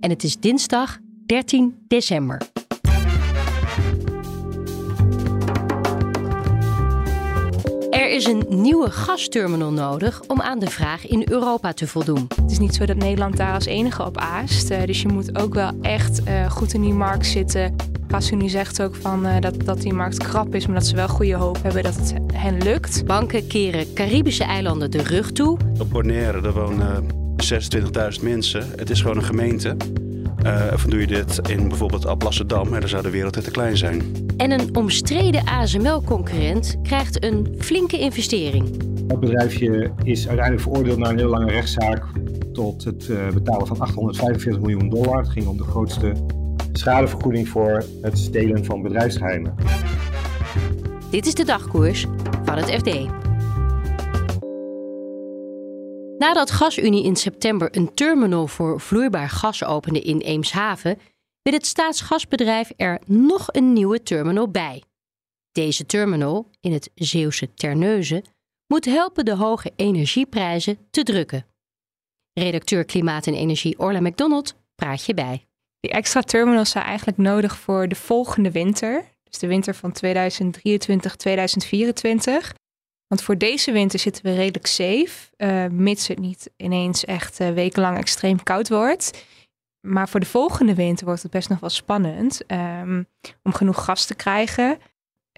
en het is dinsdag 13 december. Er is een nieuwe gasterminal nodig om aan de vraag in Europa te voldoen. Het is niet zo dat Nederland daar als enige op aast. Uh, dus je moet ook wel echt uh, goed in die markt zitten. Gasunie zegt ook van, uh, dat, dat die markt krap is, maar dat ze wel goede hoop hebben dat het hen lukt. Banken keren Caribische eilanden de rug toe. Op Bonaire daar wonen 26.000 mensen. Het is gewoon een gemeente. Uh, of doe je dit in bijvoorbeeld Alblasserdam en dan zou de wereld te klein zijn. En een omstreden ASML-concurrent krijgt een flinke investering. Het bedrijfje is uiteindelijk veroordeeld na een hele lange rechtszaak tot het uh, betalen van 845 miljoen dollar. Het ging om de grootste schadevergoeding voor het stelen van bedrijfsgeheimen. Dit is de dagkoers van het FD. Nadat GasUnie in september een terminal voor vloeibaar gas opende in Eemshaven, wil het staatsgasbedrijf er nog een nieuwe terminal bij. Deze terminal, in het Zeeuwse Terneuzen, moet helpen de hoge energieprijzen te drukken. Redacteur Klimaat en Energie Orla McDonald praat je bij. Die extra terminals zijn eigenlijk nodig voor de volgende winter, dus de winter van 2023-2024. Want voor deze winter zitten we redelijk safe, uh, mits het niet ineens echt uh, wekenlang extreem koud wordt. Maar voor de volgende winter wordt het best nog wel spannend um, om genoeg gas te krijgen.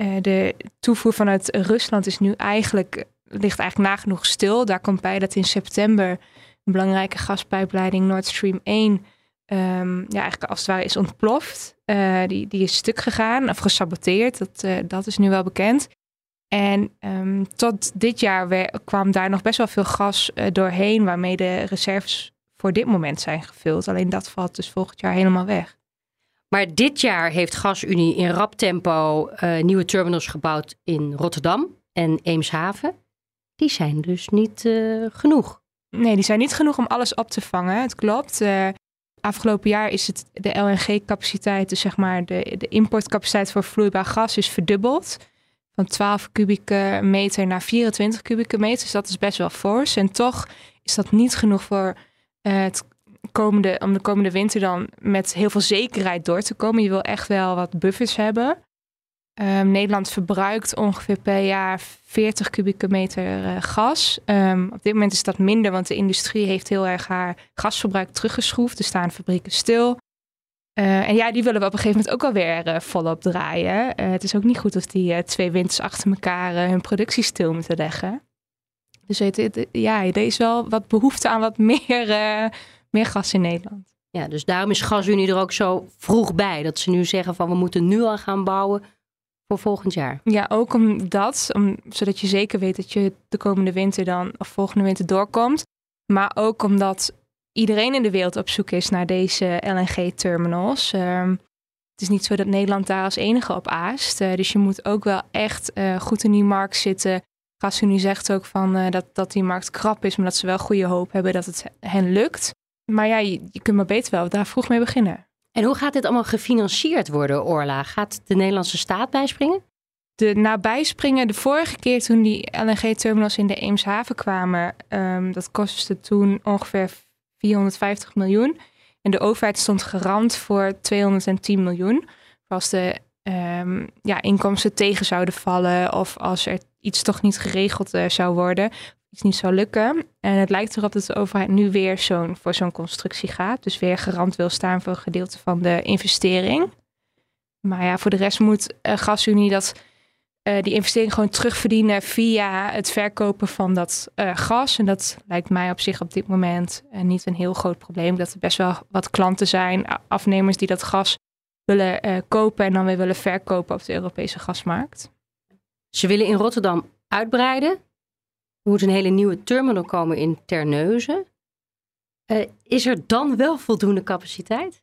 Uh, de toevoer vanuit Rusland is nu eigenlijk, ligt eigenlijk nagenoeg stil. Daar komt bij dat in september een belangrijke gaspijpleiding Nord Stream 1 um, ehm, ja, eigenlijk als het ware is ontploft. die, die is stuk gegaan of gesaboteerd, dat, dat is nu wel bekend. En um, tot dit jaar kwam daar nog best wel veel gas uh, doorheen, waarmee de reserves voor dit moment zijn gevuld. Alleen dat valt dus volgend jaar helemaal weg. Maar dit jaar heeft GasUnie in rap tempo uh, nieuwe terminals gebouwd in Rotterdam en Eemshaven. Die zijn dus niet uh, genoeg. Nee, die zijn niet genoeg om alles op te vangen. Het klopt. afgelopen jaar is het de LNG-capaciteit, dus zeg maar de, de importcapaciteit voor vloeibaar gas, is verdubbeld van 12 kubieke meter naar 24 kubieke meter. Dus dat is best wel fors. En toch is dat niet genoeg voor uh, het komende, om de komende winter dan met heel veel zekerheid door te komen. Je wil echt wel wat buffers hebben. Um, Nederland verbruikt ongeveer per jaar 40 kubieke meter uh, gas. Um, op dit moment is dat minder, want de industrie heeft heel erg haar gasverbruik teruggeschroefd. Er staan fabrieken stil. Uh, en ja, die willen we op een gegeven moment ook alweer uh, volop draaien. Uh, het is ook niet goed als die twee winters achter elkaar hun productie stil moeten leggen. Dus ja, er is wel wat behoefte aan wat meer, meer gas in Nederland. Ja, dus daarom is GasUnie er ook zo vroeg bij. Dat ze nu zeggen van we moeten nu al gaan bouwen voor volgend jaar. Ja, ook omdat, om, zodat je zeker weet dat je de komende winter dan, of volgende winter doorkomt. Maar ook omdat iedereen in de wereld op zoek is naar deze LNG-terminals. Ehm, het is niet zo dat Nederland daar als enige op aast. Uh, dus je moet ook wel echt uh, goed in die markt zitten. GasUnie zegt ook van, uh, dat, dat die markt krap is, maar dat ze wel goede hoop hebben dat het hen lukt. Maar ja, je, je kunt maar beter wel daar vroeg mee beginnen. En hoe gaat dit allemaal gefinancierd worden, Orla? Gaat de Nederlandse staat bijspringen? De nabijspringen, de vorige keer toen die LNG-terminals in de Eemshaven kwamen, um, dat kostte toen ongeveer 450 miljoen. En de overheid stond garant voor 210 miljoen. Als de um, ja, inkomsten tegen zouden vallen of als er iets toch niet geregeld uh, zou worden, iets niet zou lukken. En het lijkt erop dat de overheid nu weer zo'n voor zo'n constructie gaat. Dus weer garant wil staan voor een gedeelte van de investering. Maar ja, voor de rest moet uh, GasUnie dat uh, die investering gewoon terugverdienen via het verkopen van dat uh, gas. En dat lijkt mij op zich op dit moment uh, niet een heel groot probleem. Dat er best wel wat klanten zijn, afnemers die dat gas willen kopen en dan weer willen verkopen op de Europese gasmarkt. Ze willen in Rotterdam uitbreiden. Er moet een hele nieuwe terminal komen in Terneuzen. Is er dan wel voldoende capaciteit?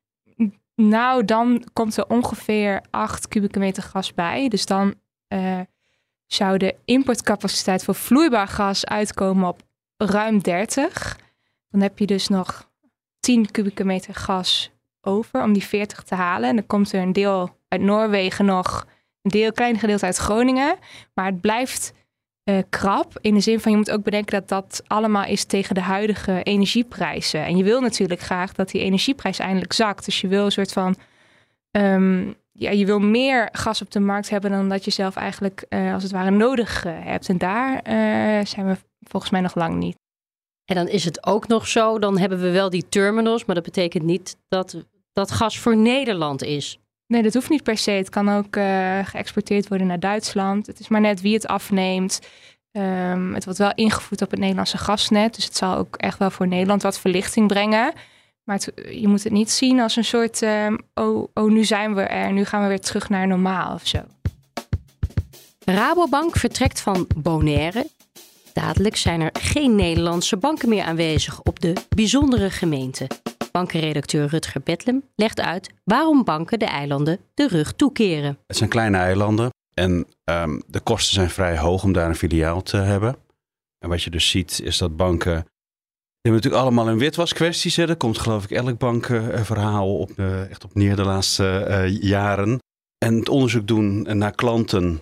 Nou, dan komt er ongeveer 8 kubieke meter gas bij. Dus dan uh, zou de importcapaciteit voor vloeibaar gas uitkomen op ruim 30. Dan heb je dus nog 10 kubieke meter gas over om die 40 te halen. En dan komt er een deel uit Noorwegen nog, een deel, klein gedeelte uit Groningen. Maar het blijft uh, krap in de zin van je moet ook bedenken dat dat allemaal is tegen de huidige energieprijzen. En je wil natuurlijk graag dat die energieprijs eindelijk zakt. Dus je wil een soort van um, ja, je wil meer gas op de markt hebben dan dat je zelf eigenlijk uh, als het ware nodig uh, hebt. En daar uh, zijn we volgens mij nog lang niet. En dan is het ook nog zo, dan hebben we wel die terminals, maar dat betekent niet dat dat gas voor Nederland is. Nee, dat hoeft niet per se. Het kan ook geëxporteerd worden naar Duitsland. Het is maar net wie het afneemt. Um, het wordt wel ingevoerd op het Nederlandse gasnet. Dus het zal ook echt wel voor Nederland wat verlichting brengen. Maar je moet het niet zien als een soort, um, oh, oh, nu zijn we er, nu gaan we weer terug naar normaal of zo. Rabobank vertrekt van Bonaire. Dadelijk zijn er geen Nederlandse banken meer aanwezig op de bijzondere gemeente. Bankenredacteur Rutger Betlem legt uit waarom banken de eilanden de rug toekeren. Het zijn kleine eilanden en um, de kosten zijn vrij hoog om daar een filiaal te hebben. En wat je dus ziet is dat banken we hebben natuurlijk allemaal een witwaskwesties. Hè. Daar komt geloof ik elk bankverhaal op, uh, echt op neer de laatste uh, jaren. En het onderzoek doen naar klanten,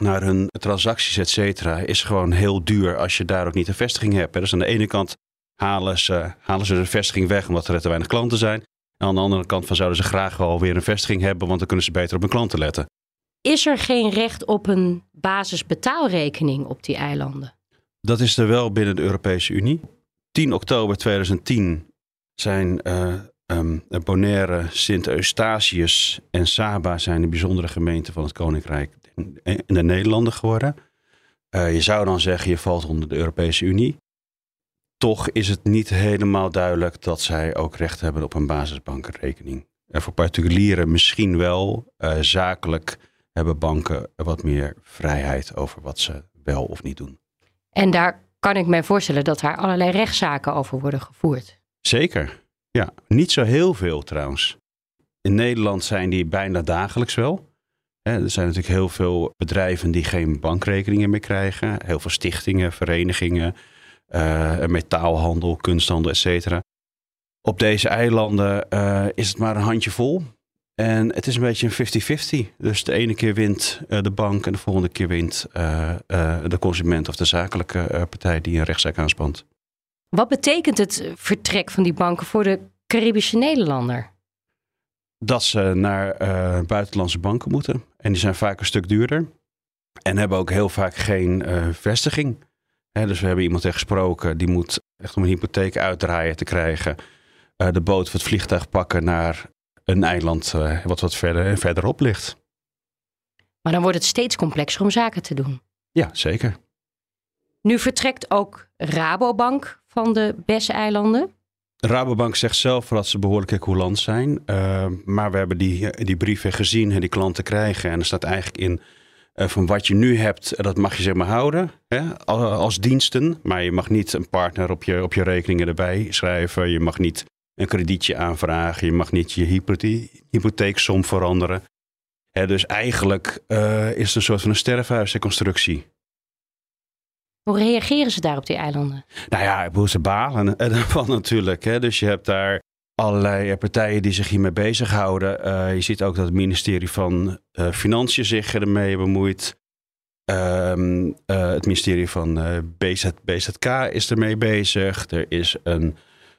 naar hun transacties, et cetera, is gewoon heel duur als je daar ook niet een vestiging hebt. Hè. Dus aan de ene kant halen ze, halen ze de vestiging weg omdat er te weinig klanten zijn. En aan de andere kant van zouden ze graag wel weer een vestiging hebben, want dan kunnen ze beter op hun klanten letten. Is er geen recht op een basisbetaalrekening op die eilanden? Dat is er wel binnen de Europese Unie. 10 oktober 2010 zijn uh, um, Bonaire, Sint-Eustatius en Saba zijn de bijzondere gemeenten van het Koninkrijk in de Nederlanden geworden. Uh, je zou dan zeggen, je valt onder de Europese Unie. Toch is het niet helemaal duidelijk dat zij ook recht hebben op een basisbankenrekening. En voor particulieren misschien wel. Zakelijk hebben banken wat meer vrijheid over wat ze wel of niet doen. En daar kan ik mij voorstellen dat daar allerlei rechtszaken over worden gevoerd. Zeker, ja. Niet zo heel veel trouwens. In Nederland zijn die bijna dagelijks wel. Er zijn natuurlijk heel veel bedrijven die geen bankrekeningen meer krijgen. Heel veel stichtingen, verenigingen, uh, metaalhandel, kunsthandel, et cetera. Op deze eilanden uh, is het maar een handje vol. En het is een beetje een 50-50. Dus de ene keer wint uh, de bank en de volgende keer wint uh, uh, de consument of de zakelijke partij die een rechtszaak aanspant. Wat betekent het vertrek van die banken voor de Caribische Nederlander? Dat ze naar buitenlandse banken moeten. En die zijn vaak een stuk duurder. En hebben ook heel vaak geen vestiging. Hè, dus we hebben iemand tegen gesproken die moet echt om een hypotheek uitdraaien te krijgen. de boot of het vliegtuig pakken naar een eiland uh, wat wat verder en verderop ligt. Maar dan wordt het steeds complexer om zaken te doen. Ja, zeker. Nu vertrekt ook Rabobank van de BES-eilanden. Rabobank zegt zelf dat ze behoorlijk coulant zijn. Uh, maar we hebben die, die brieven gezien en die klanten krijgen. En er staat eigenlijk in uh, van wat je nu hebt, dat mag je zeg maar houden hè, als diensten. Maar je mag niet een partner op je, op je rekeningen erbij schrijven. Je mag niet een kredietje aanvragen. Je mag niet je hypotheeksom veranderen. dus eigenlijk uh, is het een soort van een sterfhuisconstructie. Hoe reageren ze daar op die eilanden? Nou ja, hoe ze balen ervan natuurlijk. Hè. Dus je hebt daar allerlei partijen die zich hiermee bezighouden. Uh, je ziet ook dat het ministerie van uh, Financiën zich ermee bemoeit. Um, het ministerie van BZ, BZK is ermee bezig. Er is een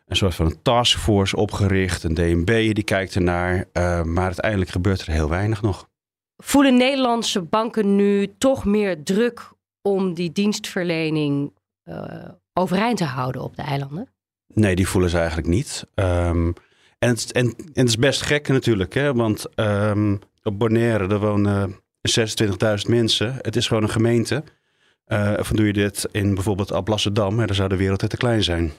een soort van een taskforce opgericht, een DNB die kijkt ernaar. Uh, maar uiteindelijk gebeurt er heel weinig nog. Voelen Nederlandse banken nu toch meer druk om die dienstverlening uh, overeind te houden op de eilanden? Nee, die voelen ze eigenlijk niet. Um, en, het, en, en, het is best gek natuurlijk, hè? want um, op Bonaire er wonen 26.000 mensen. Het is gewoon een gemeente. Uh, van doe je dit in bijvoorbeeld Alblasserdam, dan zou de wereld te klein zijn.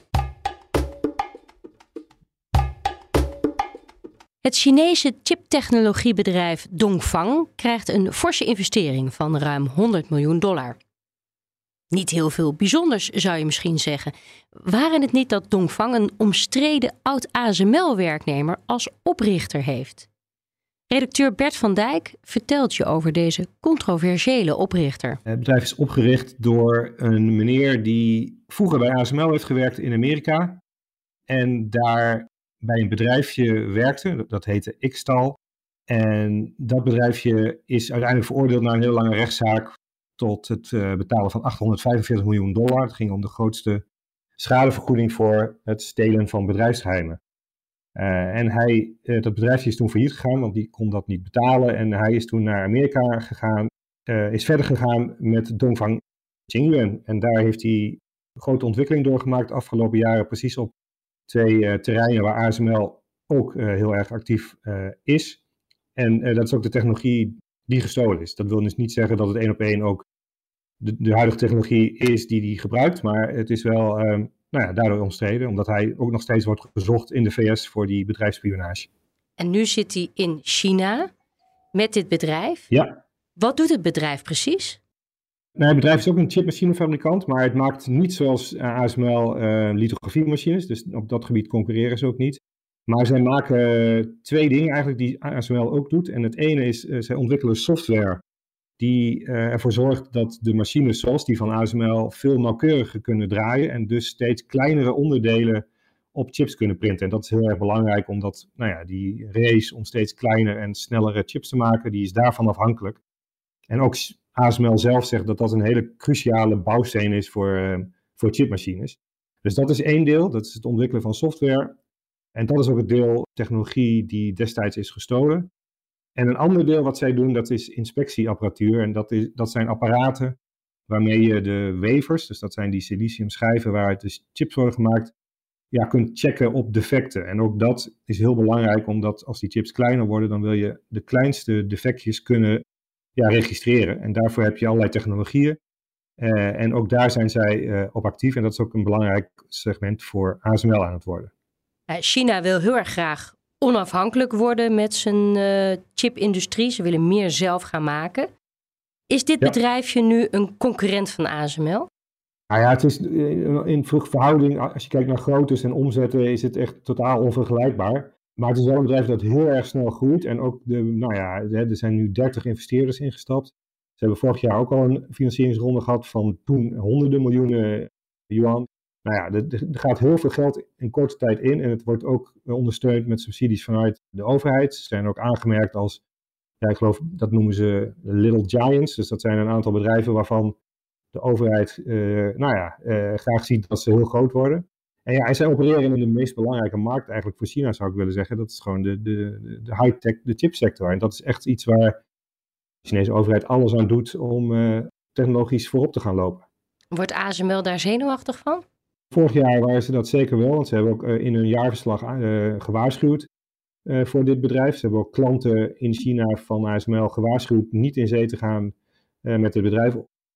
Het Chinese chiptechnologiebedrijf Dongfang krijgt een forse investering van ruim 100 miljoen dollar. Niet heel veel bijzonders, zou je misschien zeggen. Waren het niet dat Dongfang een omstreden oud-ASML-werknemer als oprichter heeft? Redacteur Bert van Dijk vertelt je over deze controversiële oprichter. Het bedrijf is opgericht door een meneer die vroeger bij ASML heeft gewerkt in Amerika. En daar bij een bedrijfje werkte, dat heette Xtal. En dat bedrijfje is uiteindelijk veroordeeld na een heel lange rechtszaak tot het uh, betalen van 845 miljoen dollar. Het ging om de grootste schadevergoeding voor het stelen van bedrijfsgeheimen. Uh, en hij, uh, dat bedrijfje is toen failliet gegaan, want die kon dat niet betalen. En hij is toen naar Amerika gegaan, is verder gegaan met Dongfang Jingyuan. En daar heeft hij grote ontwikkeling doorgemaakt de afgelopen jaren, precies op twee terreinen waar ASML ook heel erg actief is. En dat is ook de technologie die gestolen is. Dat wil dus niet zeggen dat het één op één ook de, de, huidige technologie is die hij gebruikt, maar het is wel um, nou ja, daardoor omstreden, omdat hij ook nog steeds wordt gezocht in de VS voor die bedrijfsspionage. En nu zit hij in China met dit bedrijf. Ja. Wat doet het bedrijf precies? Nou, het bedrijf is ook een chipmachinefabrikant, maar het maakt niet zoals ASML uh, lithografiemachines. Dus op dat gebied concurreren ze ook niet. Maar zij maken twee dingen eigenlijk die ASML ook doet. En het ene is, zij ontwikkelen software die ervoor zorgt dat de machines zoals die van ASML veel nauwkeuriger kunnen draaien en dus steeds kleinere onderdelen op chips kunnen printen. En dat is heel erg belangrijk, omdat nou ja, die race om steeds kleiner en snellere chips te maken, die is daarvan afhankelijk. En ook ASML zelf zegt dat dat een hele cruciale bouwsteen is voor, uh, voor chipmachines. Dus dat is één deel, dat is het ontwikkelen van software. En dat is ook het deel technologie die destijds is gestolen. En een ander deel wat zij doen, dat is inspectieapparatuur. En dat, is, dat zijn apparaten waarmee je de wevers, dus dat zijn die siliciumschijven waaruit de chips worden gemaakt, ja, kunt checken op defecten. En ook dat is heel belangrijk, omdat als die chips kleiner worden, dan wil je de kleinste defectjes kunnen ja, registreren. En daarvoor heb je allerlei technologieën. Uh, en ook daar zijn zij uh, op actief. En dat is ook een belangrijk segment voor ASML aan het worden. China wil heel erg graag onafhankelijk worden met zijn uh, chipindustrie. Ze willen meer zelf gaan maken. Is dit ja. bedrijfje nu een concurrent van ASML? Nou ja, het is in verhouding, als je kijkt naar groottes en omzetten, is het echt totaal onvergelijkbaar. Maar het is wel een bedrijf dat heel erg snel groeit. En ook, de, nou ja, er zijn nu 30 investeerders ingestapt. Ze hebben vorig jaar ook al een financieringsronde gehad van toen honderden miljoenen yuan nou ja, er, gaat heel veel geld in korte tijd in en het wordt ook ondersteund met subsidies vanuit de overheid. Ze zijn ook aangemerkt als, ja, ik geloof dat noemen ze Little Giants. Dus dat zijn een aantal bedrijven waarvan de overheid, uh, nou ja, uh, graag ziet dat ze heel groot worden. En ja, en zij opereren in de meest belangrijke markt eigenlijk voor China, zou ik willen zeggen. Dat is gewoon de, de, de high-tech, de chipsector. En dat is echt iets waar de Chinese overheid alles aan doet om uh, technologisch voorop te gaan lopen. Wordt ASML daar zenuwachtig van? Vorig jaar waren ze dat zeker wel, want ze hebben ook in hun jaarverslag uh, gewaarschuwd voor dit bedrijf. Ze hebben ook klanten in China van ASML gewaarschuwd niet in zee te gaan met het bedrijf.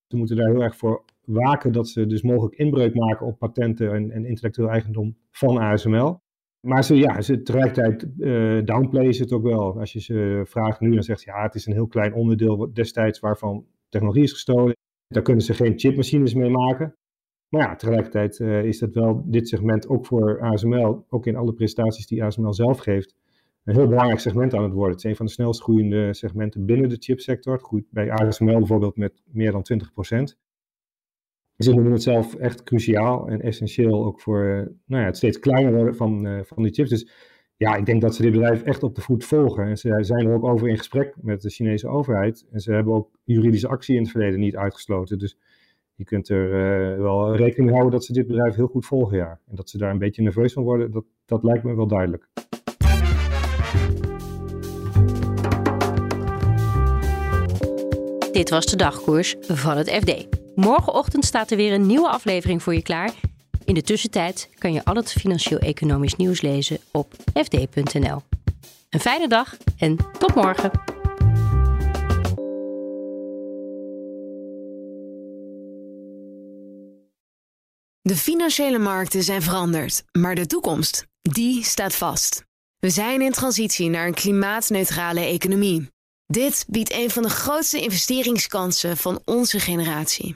Ze moeten daar heel erg voor waken dat ze dus mogelijk inbreuk maken op patenten en, en intellectueel eigendom van ASML. Maar ze, ja, ze tegelijkertijd uh, downplayen ze het ook wel. Als je ze vraagt nu, dan zegt ze ja, het is een heel klein onderdeel destijds waarvan technologie is gestolen. Daar kunnen ze geen chipmachines mee maken. Maar ja, tegelijkertijd uh, is dat wel dit segment ook voor ASML, ook in alle presentaties die ASML zelf geeft, een heel belangrijk segment aan het worden. Het is een van de snelst groeiende segmenten binnen de chipsector. Het groeit bij ASML bijvoorbeeld met meer dan 20%. Dus ik noem het zelf echt cruciaal en essentieel ook voor uh, nou ja, het steeds kleiner worden van, uh, van die chips. Dus ja, ik denk dat ze dit bedrijf echt op de voet volgen. En ze zijn er ook over in gesprek met de Chinese overheid. En ze hebben ook juridische actie in het verleden niet uitgesloten. Dus je kunt er uh, wel rekening mee houden dat ze dit bedrijf heel goed volgen. En dat ze daar een beetje nerveus van worden, dat, dat lijkt me wel duidelijk. Dit was de dagkoers van het FD. Morgenochtend staat er weer een nieuwe aflevering voor je klaar. In de tussentijd kan je al het financieel-economisch nieuws lezen op fd.nl. Een fijne dag en tot morgen. De financiële markten zijn veranderd, maar de toekomst, die staat vast. We zijn in transitie naar een klimaatneutrale economie. Dit biedt een van de grootste investeringskansen van onze generatie.